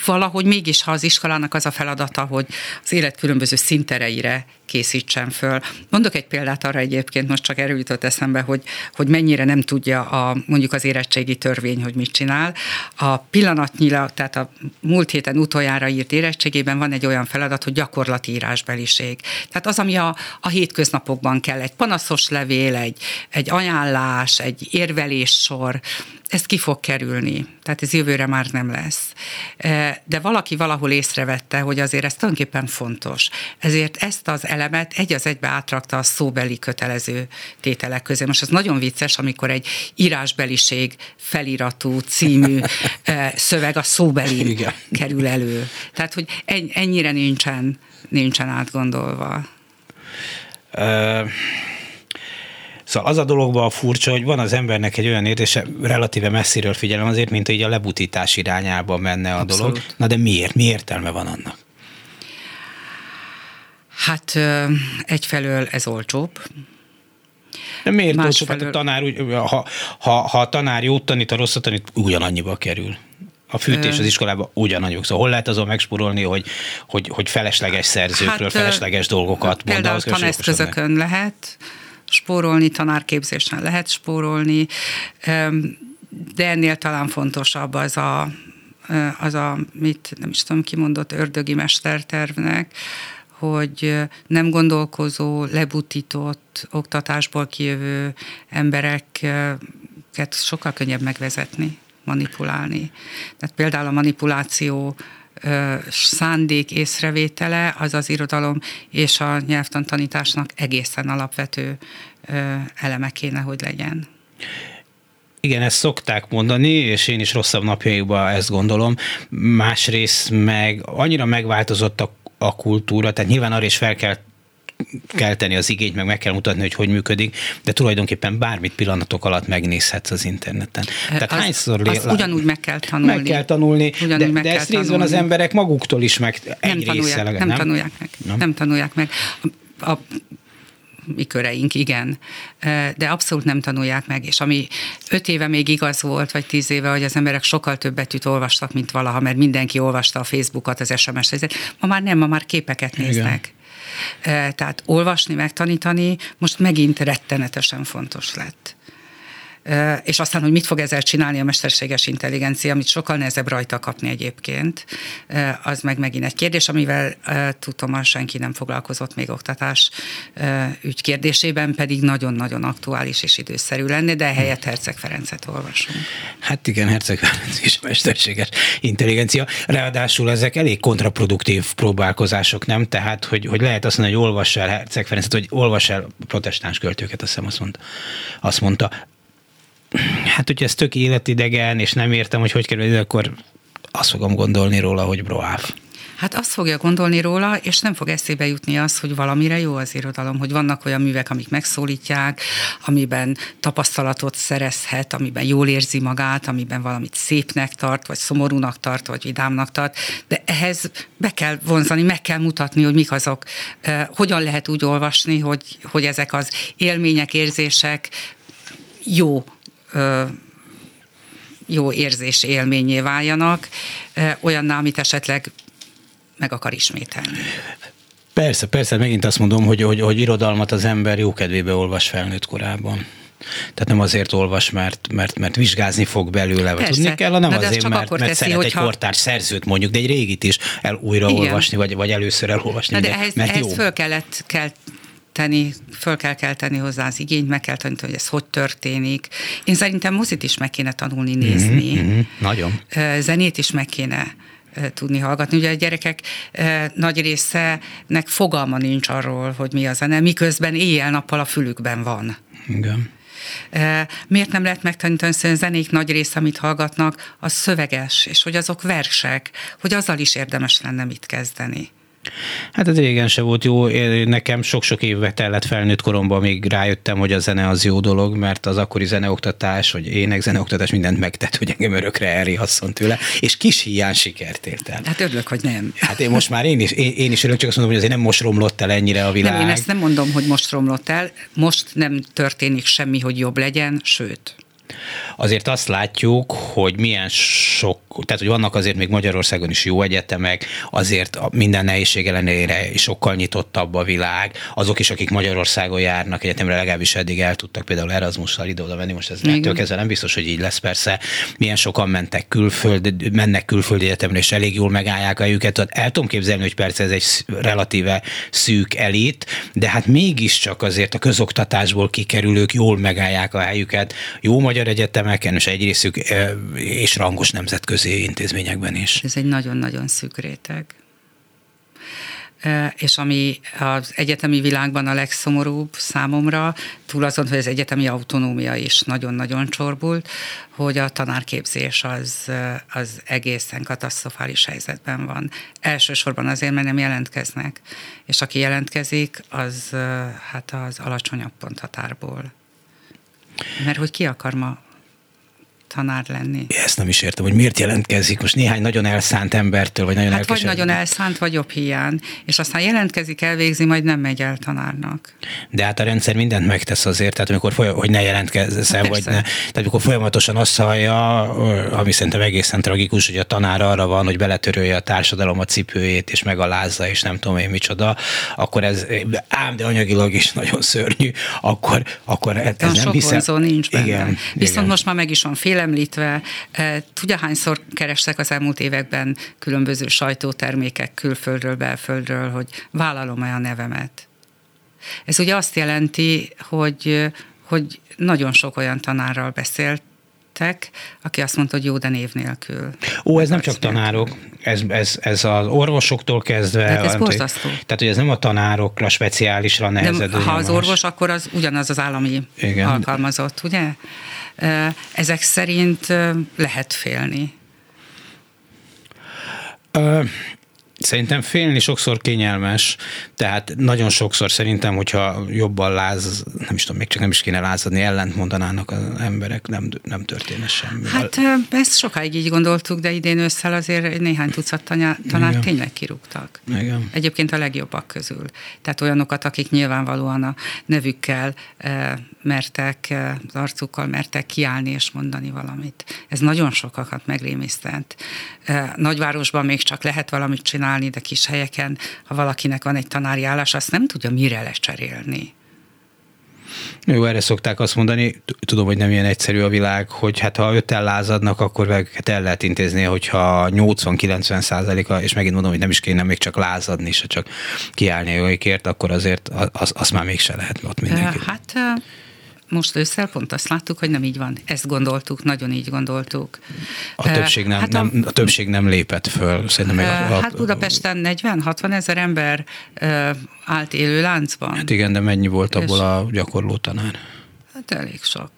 valahogy mégis, ha az iskolának az a feladata, hogy az élet különböző szintereire készítsen föl. Mondok egy példát arra egyébként, most csak erről jutott eszembe, hogy, hogy mennyire nem tudja a, mondjuk az érettségi törvény, hogy mit csinál. A pillanatnyilag, tehát a múlt héten utoljára írt érettségében van egy olyan feladat, hogy gyakorlati írásbeliség. Tehát az, ami a, a hétköznapokban kell, egy panaszos levél, egy, egy ajánlás, egy érveléssor, ez ki fog kerülni. Tehát ez jövőre már nem lesz. E, de valaki valahol észrevette, hogy azért ez tulajdonképpen fontos. Ezért ezt az elemet egy az egybe átrakta a szóbeli kötelező tételek közé. Most ez nagyon vicces, amikor egy írásbeliség feliratú című (laughs) e, szöveg a szóbeli Igen. kerül elő. Tehát, hogy ennyire nincsen, nincsen átgondolva. Uh Szóval az a dologban a furcsa, hogy van az embernek egy olyan érzése, relatíve messziről figyelem azért, mint hogy a lebutítás irányába menne a Abszolút. dolog. Na de miért? Mi értelme van annak? Hát egyfelől ez olcsóbb, de miért olcsóbb? Hát a tanár, ha, ha, ha a tanár jót tanít, a rosszat tanít, ugyanannyiba kerül. A fűtés az iskolában ugyanannyi. Szóval hol lehet azon megspórolni, hogy, hogy, hogy felesleges szerzőkről, hát, felesleges dolgokat Például taneszközökön lehet spórolni, tanárképzésen lehet spórolni, de ennél talán fontosabb az a, az a, mit nem is tudom, kimondott ördögi mestertervnek, hogy nem gondolkozó, lebutított oktatásból kijövő embereket sokkal könnyebb megvezetni, manipulálni. Tehát például a manipuláció szándék észrevétele az az irodalom és a nyelvtantanításnak egészen alapvető eleme kéne, hogy legyen. Igen, ezt szokták mondani, és én is rosszabb napjaikban ezt gondolom. Másrészt meg annyira megváltozott a a kultúra, tehát nyilván arra is fel kell kell tenni az igényt, meg meg kell mutatni, hogy hogy működik, de tulajdonképpen bármit pillanatok alatt megnézhetsz az interneten. Tehát az, hányszor lé... az ugyanúgy meg kell tanulni. Meg kell tanulni, ugyanúgy de, meg de ezt részben az emberek maguktól is meg nem egy tanulják, része, nem, nem tanulják meg. Nem? nem tanulják meg. A, a mi köreink, igen, de abszolút nem tanulják meg, és ami öt éve még igaz volt, vagy tíz éve, hogy az emberek sokkal több betűt olvastak, mint valaha, mert mindenki olvasta a Facebookot, az SMS-t, ma már nem, ma már képeket néznek. Igen. Tehát olvasni, megtanítani most megint rettenetesen fontos lett és aztán, hogy mit fog ezzel csinálni a mesterséges intelligencia, amit sokkal nehezebb rajta kapni egyébként, az meg megint egy kérdés, amivel tudom, senki nem foglalkozott még oktatás ügy kérdésében, pedig nagyon-nagyon aktuális és időszerű lenne, de helyett Herceg Ferencet olvasunk. Hát igen, Herceg Ferenc is mesterséges intelligencia. Ráadásul ezek elég kontraproduktív próbálkozások, nem? Tehát, hogy, hogy lehet azt mondani, hogy olvass el Herceg Ferencet, hogy olvass el protestáns költőket, azt hiszem azt mondta. Azt mondta hát hogyha ez tök életidegen, és nem értem, hogy hogy kerül akkor azt fogom gondolni róla, hogy broáv. Hát azt fogja gondolni róla, és nem fog eszébe jutni az, hogy valamire jó az irodalom, hogy vannak olyan művek, amik megszólítják, amiben tapasztalatot szerezhet, amiben jól érzi magát, amiben valamit szépnek tart, vagy szomorúnak tart, vagy vidámnak tart, de ehhez be kell vonzani, meg kell mutatni, hogy mik azok, hogyan lehet úgy olvasni, hogy, hogy ezek az élmények, érzések jó jó érzés élményé váljanak, olyanná, amit esetleg meg akar ismételni. Persze, persze, megint azt mondom, hogy, hogy, hogy irodalmat az ember jókedvébe olvas felnőtt korában. Tehát nem azért olvas, mert, mert, mert vizsgázni fog belőle, vagy tudni kell, hanem azért, mert, mert teszi, szeret hogyha... egy kortárs szerzőt mondjuk, de egy régit is el újra Igen. olvasni, vagy, vagy először elolvasni. de, de ehhez, mert ehhez jó. föl kellett, kell tenni, föl kell kelteni hozzá az igényt, meg kell tanítani, hogy ez hogy történik. Én szerintem mozit is meg kéne tanulni, nézni. Mm-hmm, nagyon. Zenét is meg kéne tudni hallgatni. Ugye a gyerekek nagy részenek fogalma nincs arról, hogy mi a zene, miközben éjjel-nappal a fülükben van. Igen. Miért nem lehet megtanítani, hogy a zenék nagy része, amit hallgatnak, az szöveges, és hogy azok versek, hogy azzal is érdemes lenne mit kezdeni. Hát ez régen se volt jó. Nekem sok-sok évbe tellett felnőtt koromban, még rájöttem, hogy a zene az jó dolog, mert az akkori zeneoktatás, vagy ének zeneoktatás mindent megtett, hogy engem örökre elrihasszon tőle, és kis hiány sikert ért el. Hát örülök, hogy nem. Hát én most már én is, én, én is örülök, csak azt mondom, hogy azért nem most romlott el ennyire a világ. Nem, én ezt nem mondom, hogy most romlott el, most nem történik semmi, hogy jobb legyen, sőt azért azt látjuk, hogy milyen sok, tehát hogy vannak azért még Magyarországon is jó egyetemek, azért minden nehézség ellenére sokkal nyitottabb a világ. Azok is, akik Magyarországon járnak egyetemre, legalábbis eddig el tudtak például Erasmusszal ide-oda menni, most ez ettől kezdve nem biztos, hogy így lesz persze. Milyen sokan mentek külföld, mennek külföldi egyetemre, és elég jól megállják a helyüket. El tudom képzelni, hogy persze ez egy relatíve szűk elit, de hát mégiscsak azért a közoktatásból kikerülők jól megállják a helyüket. Jó magyar egyetemeken, és egy részük és rangos nemzetközi intézményekben is. Ez egy nagyon-nagyon szűk réteg és ami az egyetemi világban a legszomorúbb számomra, túl azon, hogy az egyetemi autonómia is nagyon-nagyon csorbult, hogy a tanárképzés az, az egészen katasztrofális helyzetben van. Elsősorban azért, mert nem jelentkeznek, és aki jelentkezik, az hát az alacsonyabb ponthatárból Mert hogy ki akar ma tanár lenni. Ezt nem is értem, hogy miért jelentkezik most néhány nagyon elszánt embertől, vagy nagyon hát vagy nagyon elszánt, vagy jobb hiány. És aztán jelentkezik, elvégzi, majd nem megy el tanárnak. De hát a rendszer mindent megtesz azért, tehát amikor folyam, hogy ne jelentkezzen, hát vagy ne. Tehát amikor folyamatosan azt hallja, ami szerintem egészen tragikus, hogy a tanár arra van, hogy beletörölje a társadalom a cipőjét, és megalázza, és nem tudom én micsoda, akkor ez ám, de anyagilag is nagyon szörnyű, akkor, akkor ez, ez nem hiszem. nincs benne. Igen, Viszont igen. most már meg is van féle megemlítve, eh, tudja hányszor kerestek az elmúlt években különböző sajtótermékek külföldről, belföldről, hogy vállalom-e a nevemet. Ez ugye azt jelenti, hogy, hogy nagyon sok olyan tanárral beszélt, aki azt mondta, hogy jó, de név nélkül. Ó, ez nem csak tanárok, ez, ez, ez az orvosoktól kezdve. Tehát ez borzasztó. Tehát, hogy ez nem a tanárokra speciálisra nehezedő. ha az orvos, akkor az ugyanaz az állami Igen. alkalmazott, ugye? Ezek szerint lehet félni. Szerintem félni sokszor kényelmes, tehát nagyon sokszor szerintem, hogyha jobban láz, nem is tudom, még csak nem is kéne lázadni, ellent mondanának az emberek, nem, nem történne semmi. Hát ezt sokáig így gondoltuk, de idén ősszel azért néhány tucat tanár tényleg kirúgtak. Igen. Egyébként a legjobbak közül. Tehát olyanokat, akik nyilvánvalóan a nevükkel mertek, az arcukkal mertek kiállni és mondani valamit. Ez nagyon sokakat megrémisztent. Nagyvárosban még csak lehet valamit csinálni, de kis helyeken, ha valakinek van egy tanári állás, azt nem tudja mire lecserélni. Jó, erre szokták azt mondani, tudom, hogy nem ilyen egyszerű a világ, hogy hát ha öt lázadnak, akkor őket el lehet intézni, hogyha 80-90 százaléka, és megint mondom, hogy nem is kéne még csak lázadni, se csak kiállni a jóikért, akkor azért az, az már mégse lehet ott mindenki. Hát most ősszel pont azt láttuk, hogy nem így van. Ezt gondoltuk, nagyon így gondoltuk. A többség nem, hát a, nem, a többség nem lépett föl. Szerintem meg a, a, hát Budapesten 40-60 ezer ember állt élő láncban. Hát igen, de mennyi volt abból a gyakorló tanár? Hát elég sok.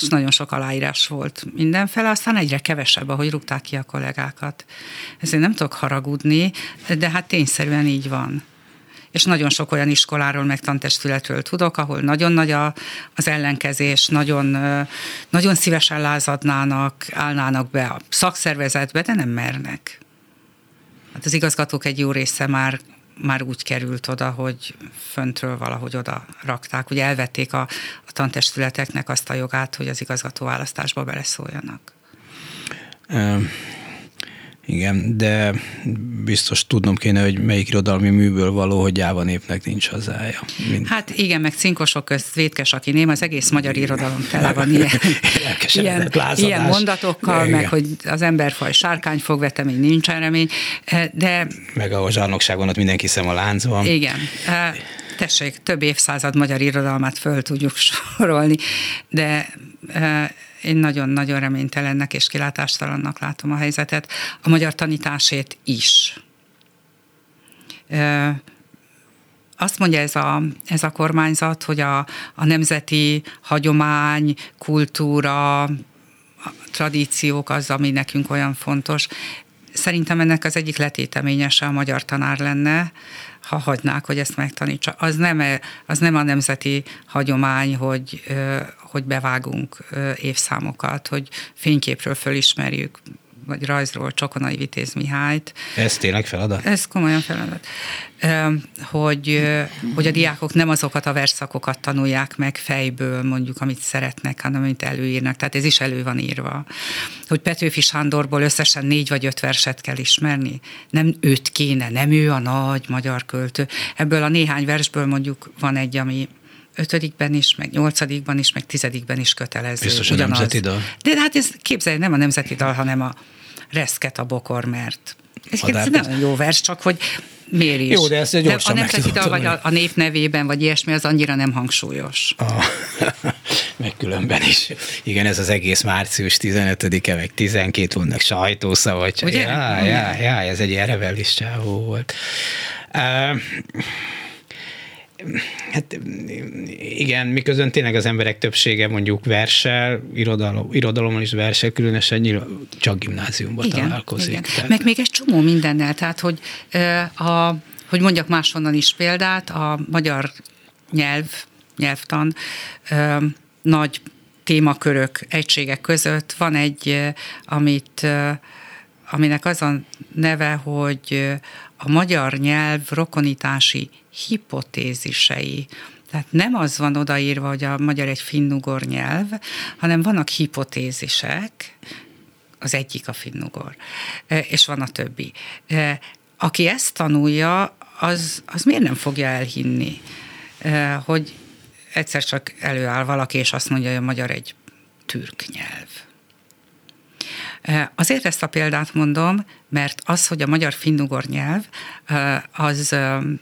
És nagyon sok aláírás volt mindenfele, aztán egyre kevesebb, ahogy rúgták ki a kollégákat. Ezért nem tudok haragudni, de hát tényszerűen így van és nagyon sok olyan iskoláról, meg tantestületről tudok, ahol nagyon nagy a, az ellenkezés, nagyon, nagyon szívesen lázadnának, állnának be a szakszervezetbe, de nem mernek. Hát az igazgatók egy jó része már már úgy került oda, hogy föntről valahogy oda rakták. Ugye elvették a, a tantestületeknek azt a jogát, hogy az igazgató választásba beleszóljanak. Igen, de biztos tudnom kéne, hogy melyik irodalmi műből való, hogy gyáva népnek nincs hazája. Mint... Hát igen, meg cinkosok közt vétkes, aki ném, az egész magyar irodalom tele van ilyen, (laughs) ilyen, ilyen mondatokkal, igen. meg hogy az emberfaj sárkány fog vetemény, nincsen remény, de... Meg a zsarnokságon ott mindenki szem a láncban. Igen. Tessék, több évszázad magyar irodalmát föl tudjuk sorolni, de én nagyon-nagyon reménytelennek és kilátástalannak látom a helyzetet, a magyar tanításét is. Azt mondja ez a, ez a kormányzat, hogy a, a nemzeti hagyomány, kultúra, tradíciók az, ami nekünk olyan fontos. Szerintem ennek az egyik letéteményese a magyar tanár lenne, ha hagynák, hogy ezt megtanítsa. Az nem, az nem a nemzeti hagyomány, hogy, hogy bevágunk évszámokat, hogy fényképről fölismerjük vagy rajzról Csokonai Vitéz Mihályt. Ez tényleg feladat? Ez komolyan feladat. Hogy, hogy a diákok nem azokat a verszakokat tanulják meg fejből, mondjuk, amit szeretnek, hanem amit előírnak. Tehát ez is elő van írva. Hogy Petőfi Sándorból összesen négy vagy öt verset kell ismerni. Nem őt kéne, nem ő a nagy magyar költő. Ebből a néhány versből mondjuk van egy, ami ötödikben is, meg nyolcadikban is, meg tizedikben is kötelező. Biztos a ugyanaz. nemzeti dal. De hát ez képzelj, nem a nemzeti dal, hanem a reszket a bokor, mert ez nem jó vers, csak hogy miért is. Jó, de ezt gyorsan de A nemzeti dal, vagy a, a nép nevében, vagy ilyesmi, az annyira nem hangsúlyos. Ah, (laughs) meg különben is. Igen, ez az egész március 15-e, meg 12 vannak sajtószavak. Ugye? Ja, ja, ja, ez egy ilyen rebelis csávó volt. Uh, Hát igen, miközben tényleg az emberek többsége mondjuk versel, irodalom, irodalommal is versel, különösen nyilván csak gimnáziumban igen, találkozik. Igen. Tehát... Meg még egy csomó mindennel, tehát hogy, a, hogy mondjak máshonnan is példát, a magyar nyelv, nyelvtan nagy témakörök, egységek között van egy, amit, aminek az a neve, hogy a magyar nyelv rokonítási hipotézisei. Tehát nem az van odaírva, hogy a magyar egy finnugor nyelv, hanem vannak hipotézisek, az egyik a finnugor, és van a többi. Aki ezt tanulja, az, az miért nem fogja elhinni, hogy egyszer csak előáll valaki, és azt mondja, hogy a magyar egy türk nyelv. Azért ezt a példát mondom, mert az, hogy a magyar finnugor nyelv, az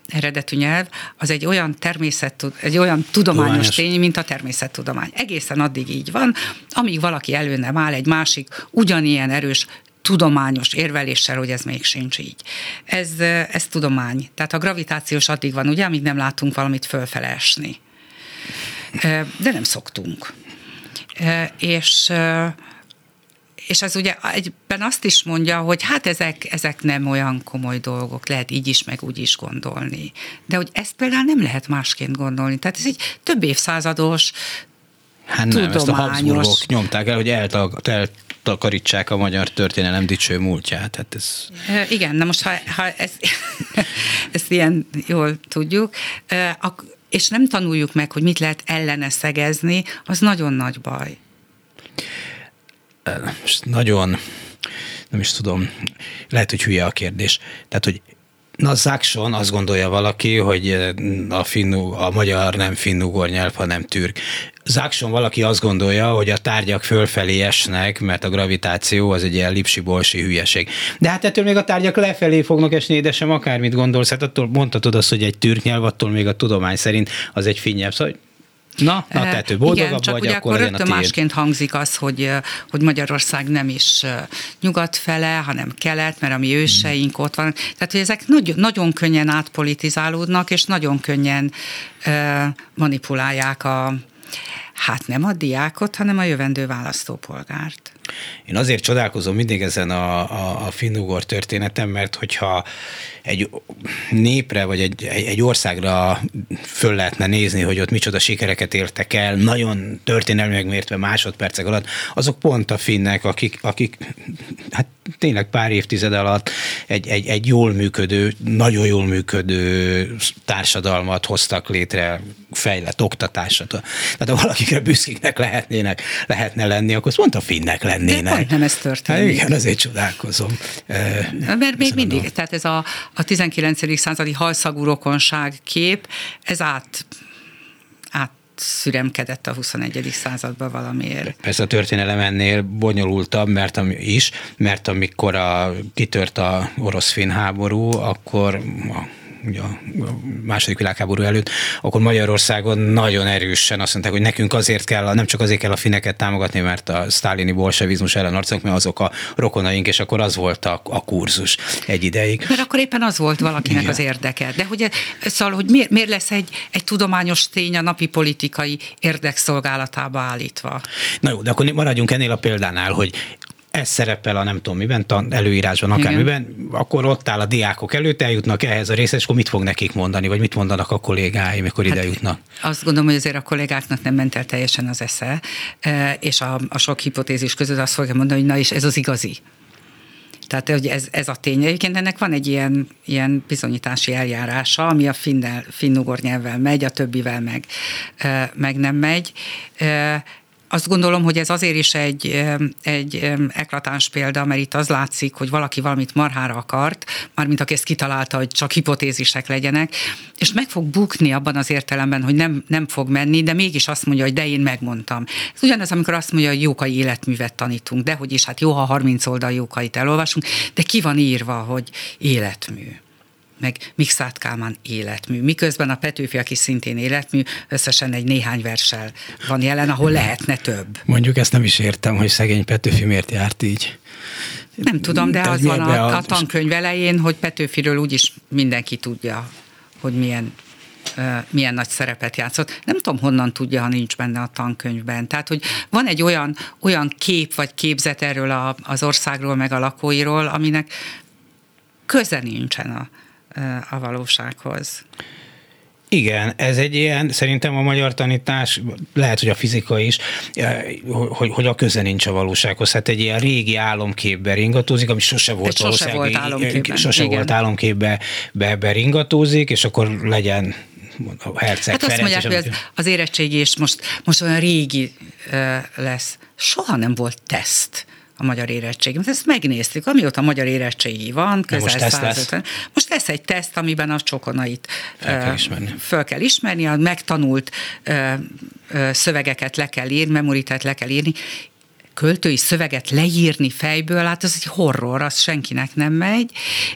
eredetű nyelv, az egy olyan természet, egy olyan tudományos Tudományos. tény, mint a természettudomány. Egészen addig így van, amíg valaki elő nem áll egy másik ugyanilyen erős tudományos érveléssel, hogy ez még sincs így. Ez, ez tudomány. Tehát a gravitációs addig van, ugye, amíg nem látunk valamit fölfele esni. De nem szoktunk. És és az ugye egyben azt is mondja, hogy hát ezek, ezek nem olyan komoly dolgok, lehet így is, meg úgy is gondolni. De hogy ezt például nem lehet másként gondolni. Tehát ez egy több évszázados, Hát nem, ezt a Habsburgok nyomták el, hogy eltag, eltakarítsák a magyar történelem dicső múltját. Hát ez... Igen, na most ha, ha ez, (laughs) ezt ilyen jól tudjuk, és nem tanuljuk meg, hogy mit lehet ellene szegezni, az nagyon nagy baj nagyon, nem is tudom, lehet, hogy hülye a kérdés. Tehát, hogy Na, Zákson azt gondolja valaki, hogy a, finnu, a magyar nem finnugor nyelv, hanem türk. Zákson valaki azt gondolja, hogy a tárgyak fölfelé esnek, mert a gravitáció az egy ilyen lipsi-bolsi hülyeség. De hát ettől még a tárgyak lefelé fognak esni, de sem akármit gondolsz. Hát attól mondhatod azt, hogy egy türk nyelv, attól még a tudomány szerint az egy finnyelv. Szóval Na, na tehát ő boldogabb Igen, csak vagy, ugye akkor, akkor rögtön másként hangzik az, hogy, hogy Magyarország nem is nyugat fele, hanem kelet, mert a mi őseink ott van. Tehát, hogy ezek nagyon, nagyon könnyen átpolitizálódnak, és nagyon könnyen manipulálják a, hát nem a diákot, hanem a jövendő választópolgárt. Én azért csodálkozom mindig ezen a, a, a finnugor történetem, mert hogyha egy népre vagy egy, egy országra föl lehetne nézni, hogy ott micsoda sikereket értek el, nagyon történelmi megmértve másodpercek alatt, azok pont a finnek, akik, akik hát tényleg pár évtized alatt egy, egy, egy jól működő, nagyon jól működő társadalmat hoztak létre, fejlett oktatásra. Tehát ha valakikre büszkéknek lehetnének, lehetne lenni, akkor pont a finnek lennének. De nem ez történik. Hát igen, azért csodálkozom. Mert még mindig, a... tehát ez a, a 19. századi halszagú rokonság kép, ez át, át szüremkedett a 21. században valamiért. Ez a történelem ennél bonyolultabb, mert ami is, mert amikor a, kitört a orosz-finn háború, akkor ugye a második világháború előtt, akkor Magyarországon nagyon erősen azt mondták, hogy nekünk azért kell, nem csak azért kell a fineket támogatni, mert a sztálini bolsevizmus ellen harcolunk, mert azok a rokonaink, és akkor az volt a, a kurzus egy ideig. Mert akkor éppen az volt valakinek Igen. az érdeke. De hogy, szóval, hogy miért, miért lesz egy, egy tudományos tény a napi politikai érdekszolgálatába állítva? Na jó, de akkor maradjunk ennél a példánál, hogy ez szerepel a nem tudom miben, tan, előírásban, akármiben, akkor ott áll a diákok előtt, eljutnak ehhez a részhez, és akkor mit fog nekik mondani, vagy mit mondanak a kollégái, mikor hát ide jutnak? Azt gondolom, hogy azért a kollégáknak nem ment el teljesen az esze, e, és a, a sok hipotézis között azt fogja mondani, hogy na és ez az igazi. Tehát hogy ez, ez a tény. Egyébként ennek van egy ilyen, ilyen bizonyítási eljárása, ami a finnel, finnugor nyelvvel megy, a többivel meg, e, meg nem megy e, azt gondolom, hogy ez azért is egy, egy eklatáns példa, mert itt az látszik, hogy valaki valamit marhára akart, mármint aki ezt kitalálta, hogy csak hipotézisek legyenek, és meg fog bukni abban az értelemben, hogy nem, nem fog menni, de mégis azt mondja, hogy de én megmondtam. Ez ugyanaz, amikor azt mondja, hogy jókai életművet tanítunk, de hogy is, hát jó, ha 30 oldal jókait elolvasunk, de ki van írva, hogy életmű meg Mikszát Kálmán életmű. Miközben a Petőfi, aki szintén életmű, összesen egy néhány versel van jelen, ahol lehetne több. Mondjuk ezt nem is értem, hogy szegény Petőfi miért járt így. Nem tudom, de, de az van a, a, a tankönyv elején, hogy Petőfiről úgyis mindenki tudja, hogy milyen milyen nagy szerepet játszott. Nem tudom, honnan tudja, ha nincs benne a tankönyvben. Tehát, hogy van egy olyan, olyan kép vagy képzet erről a, az országról, meg a lakóiról, aminek köze nincsen a, a valósághoz. Igen, ez egy ilyen, szerintem a magyar tanítás, lehet, hogy a fizika is, hogy, hogy a köze nincs a valósághoz. Hát egy ilyen régi álomképbe ringatózik, ami sose volt sose volt álomképben. Sose Igen. volt álomképbe be, be ringatózik, és akkor legyen a herceg Hát azt mondják, hogy az, az érettségi és most, most olyan régi lesz. Soha nem volt teszt a magyar érettségi. Mert ezt megnéztük, amióta a magyar érettségi van, közel most 150. Lesz. Most lesz egy teszt, amiben a csokonait fel kell ismerni. Föl kell ismerni, a megtanult szövegeket le kell írni, memoritát le kell írni, költői szöveget leírni fejből, hát az egy horror, az senkinek nem megy,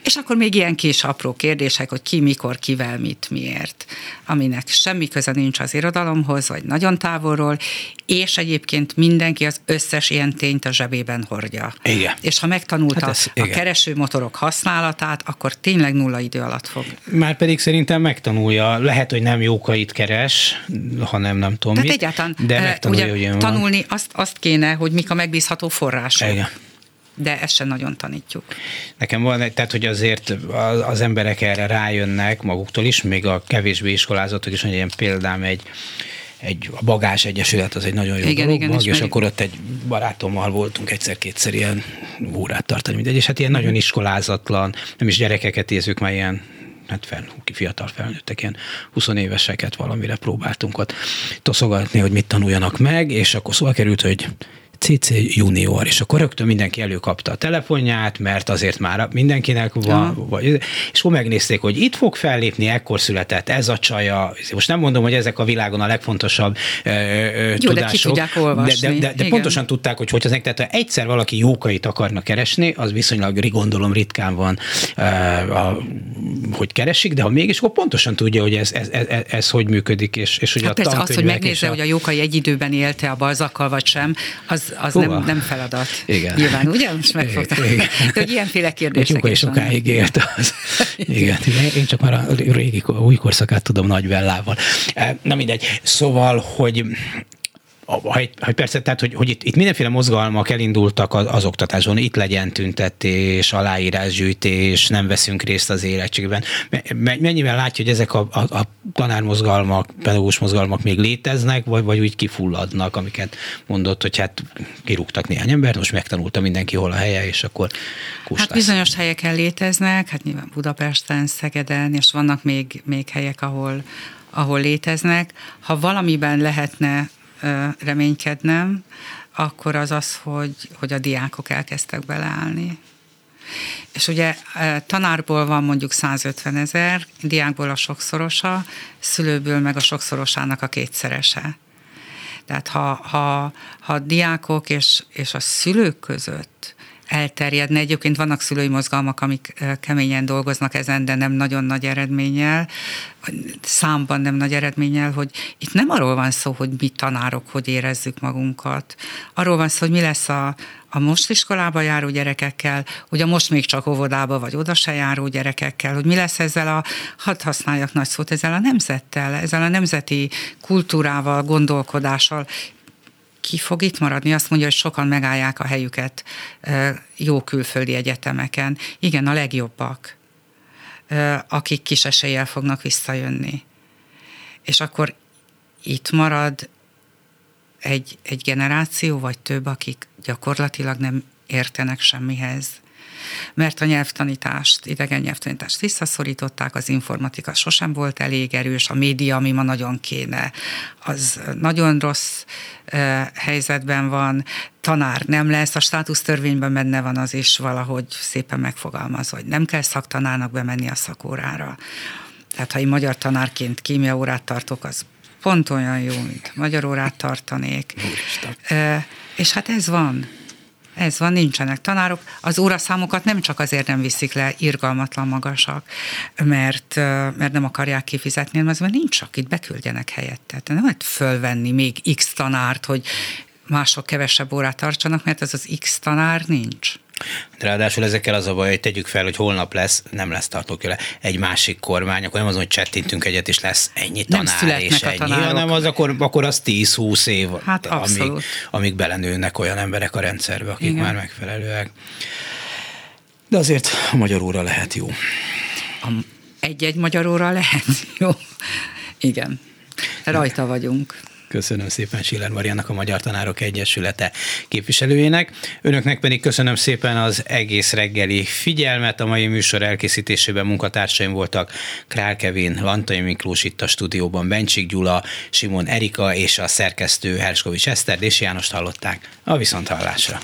és akkor még ilyen kis apró kérdések, hogy ki, mikor, kivel, mit, miért, aminek semmi köze nincs az irodalomhoz, vagy nagyon távolról, és egyébként mindenki az összes ilyen tényt a zsebében hordja. Igen. És ha megtanulta hát ez, a keresőmotorok használatát, akkor tényleg nulla idő alatt fog. Már pedig szerintem megtanulja. Lehet, hogy nem jókait keres, hanem nem tudom Tehát mit, egyáltalán, de megtanulja, ugye, hogy tanulni azt, azt kéne, hogy mik a megbízható források. Igen de ezt sem nagyon tanítjuk. Nekem van, tehát hogy azért az emberek erre rájönnek maguktól is, még a kevésbé iskolázottak is, hogy ilyen példám egy egy, a Bagás Egyesület az egy nagyon jó igen, dolog, igen, mag, és akkor ott egy barátommal voltunk egyszer-kétszer ilyen órát tartani, mindegy, és hát ilyen nagyon iskolázatlan, nem is gyerekeket érzük, már ilyen hát fel, fiatal felnőttek, ilyen 20 éveseket valamire próbáltunk ott toszogatni, hogy mit tanuljanak meg, és akkor szóval került, hogy CC junior, és akkor rögtön mindenki előkapta a telefonját, mert azért már mindenkinek van, ja. vagy, és akkor megnézték, hogy itt fog fellépni, ekkor született ez a csaja. Most nem mondom, hogy ezek a világon a legfontosabb ö, ö, Jó, tudások, de, de, de, de, de pontosan tudták, hogy hogy az tehát ha egyszer valaki jókait akarnak keresni, az viszonylag gondolom ritkán van, ö, a, hogy keresik, de ha mégis, akkor pontosan tudja, hogy ez, ez, ez, ez, ez hogy működik, és, és hogy hát a persze, az, hogy megnézze, a... hogy a jókai egy időben élte a balzakkal, vagy sem, az, az nem, nem feladat. Igen. Nyilván, ugye? Most megfogtam. Hogy (laughs) ilyenféle kérdések is sokáig élt az. (laughs) Igen. Én csak már a régi, új korszakát tudom nagy vellával. Eh, na mindegy. Szóval, hogy ha, ha persze, tehát, hogy, hogy itt, itt mindenféle mozgalmak elindultak az, az oktatáson, itt legyen tüntetés, aláírásgyűjtés, nem veszünk részt az érettségben. Mennyivel látja, hogy ezek a, a, a tanármozgalmak, pedagógus mozgalmak még léteznek, vagy, vagy úgy kifulladnak, amiket mondott, hogy hát kirúgtak néhány embert, most megtanulta mindenki hol a helye, és akkor kustás. Hát bizonyos helyeken léteznek, hát nyilván Budapesten, Szegeden, és vannak még, még helyek, ahol, ahol léteznek. Ha valamiben lehetne reménykednem, akkor az az, hogy, hogy a diákok elkezdtek beleállni. És ugye tanárból van mondjuk 150 ezer, diákból a sokszorosa, szülőből meg a sokszorosának a kétszerese. Tehát ha, ha, ha a diákok és, és a szülők között elterjedne. Egyébként vannak szülői mozgalmak, amik keményen dolgoznak ezen, de nem nagyon nagy eredménnyel, számban nem nagy eredménnyel, hogy itt nem arról van szó, hogy mi tanárok hogy érezzük magunkat. Arról van szó, hogy mi lesz a, a most iskolába járó gyerekekkel, hogy a most még csak óvodába vagy oda se járó gyerekekkel, hogy mi lesz ezzel a, hadd használjak nagy szót, ezzel a nemzettel, ezzel a nemzeti kultúrával, gondolkodással, ki fog itt maradni? Azt mondja, hogy sokan megállják a helyüket jó külföldi egyetemeken. Igen, a legjobbak, akik kis eséllyel fognak visszajönni. És akkor itt marad egy, egy generáció, vagy több, akik gyakorlatilag nem értenek semmihez mert a nyelvtanítást, idegen nyelvtanítást visszaszorították, az informatika sosem volt elég erős, a média, ami ma nagyon kéne, az nagyon rossz helyzetben van, tanár nem lesz, a státusztörvényben benne van az is valahogy szépen megfogalmazva, hogy nem kell szaktanárnak bemenni a szakórára. Tehát ha én magyar tanárként kémia órát tartok, az pont olyan jó, mint magyar órát tartanék. Úristen. És hát ez van. Ez van, nincsenek tanárok. Az óraszámokat nem csak azért nem viszik le, irgalmatlan magasak, mert, mert nem akarják kifizetni, hanem az, mert nincs, akit beküldjenek helyette. Tehát nem lehet fölvenni még x tanárt, hogy mások kevesebb órát tartsanak, mert ez az x tanár nincs. Ráadásul ezekkel az a baj, hogy tegyük fel, hogy holnap lesz, nem lesz tartókőle egy másik kormány, akkor nem az, hogy csettintünk egyet, és lesz ennyi tanár nem és ennyi, tanárok. hanem az akkor, akkor az 10-20 év, hát amíg, amíg belenőnek olyan emberek a rendszerbe, akik Igen. már megfelelőek. De azért a magyar óra lehet jó. egy-egy magyar óra lehet jó. Igen, rajta vagyunk. Köszönöm szépen Schiller Mariannak, a Magyar Tanárok Egyesülete képviselőjének. Önöknek pedig köszönöm szépen az egész reggeli figyelmet. A mai műsor elkészítésében munkatársaim voltak Král Kevin, Lantai Miklós itt a stúdióban, Bencsik Gyula, Simon Erika és a szerkesztő Herskovics Eszter, és Jánost hallották. A viszonthallásra.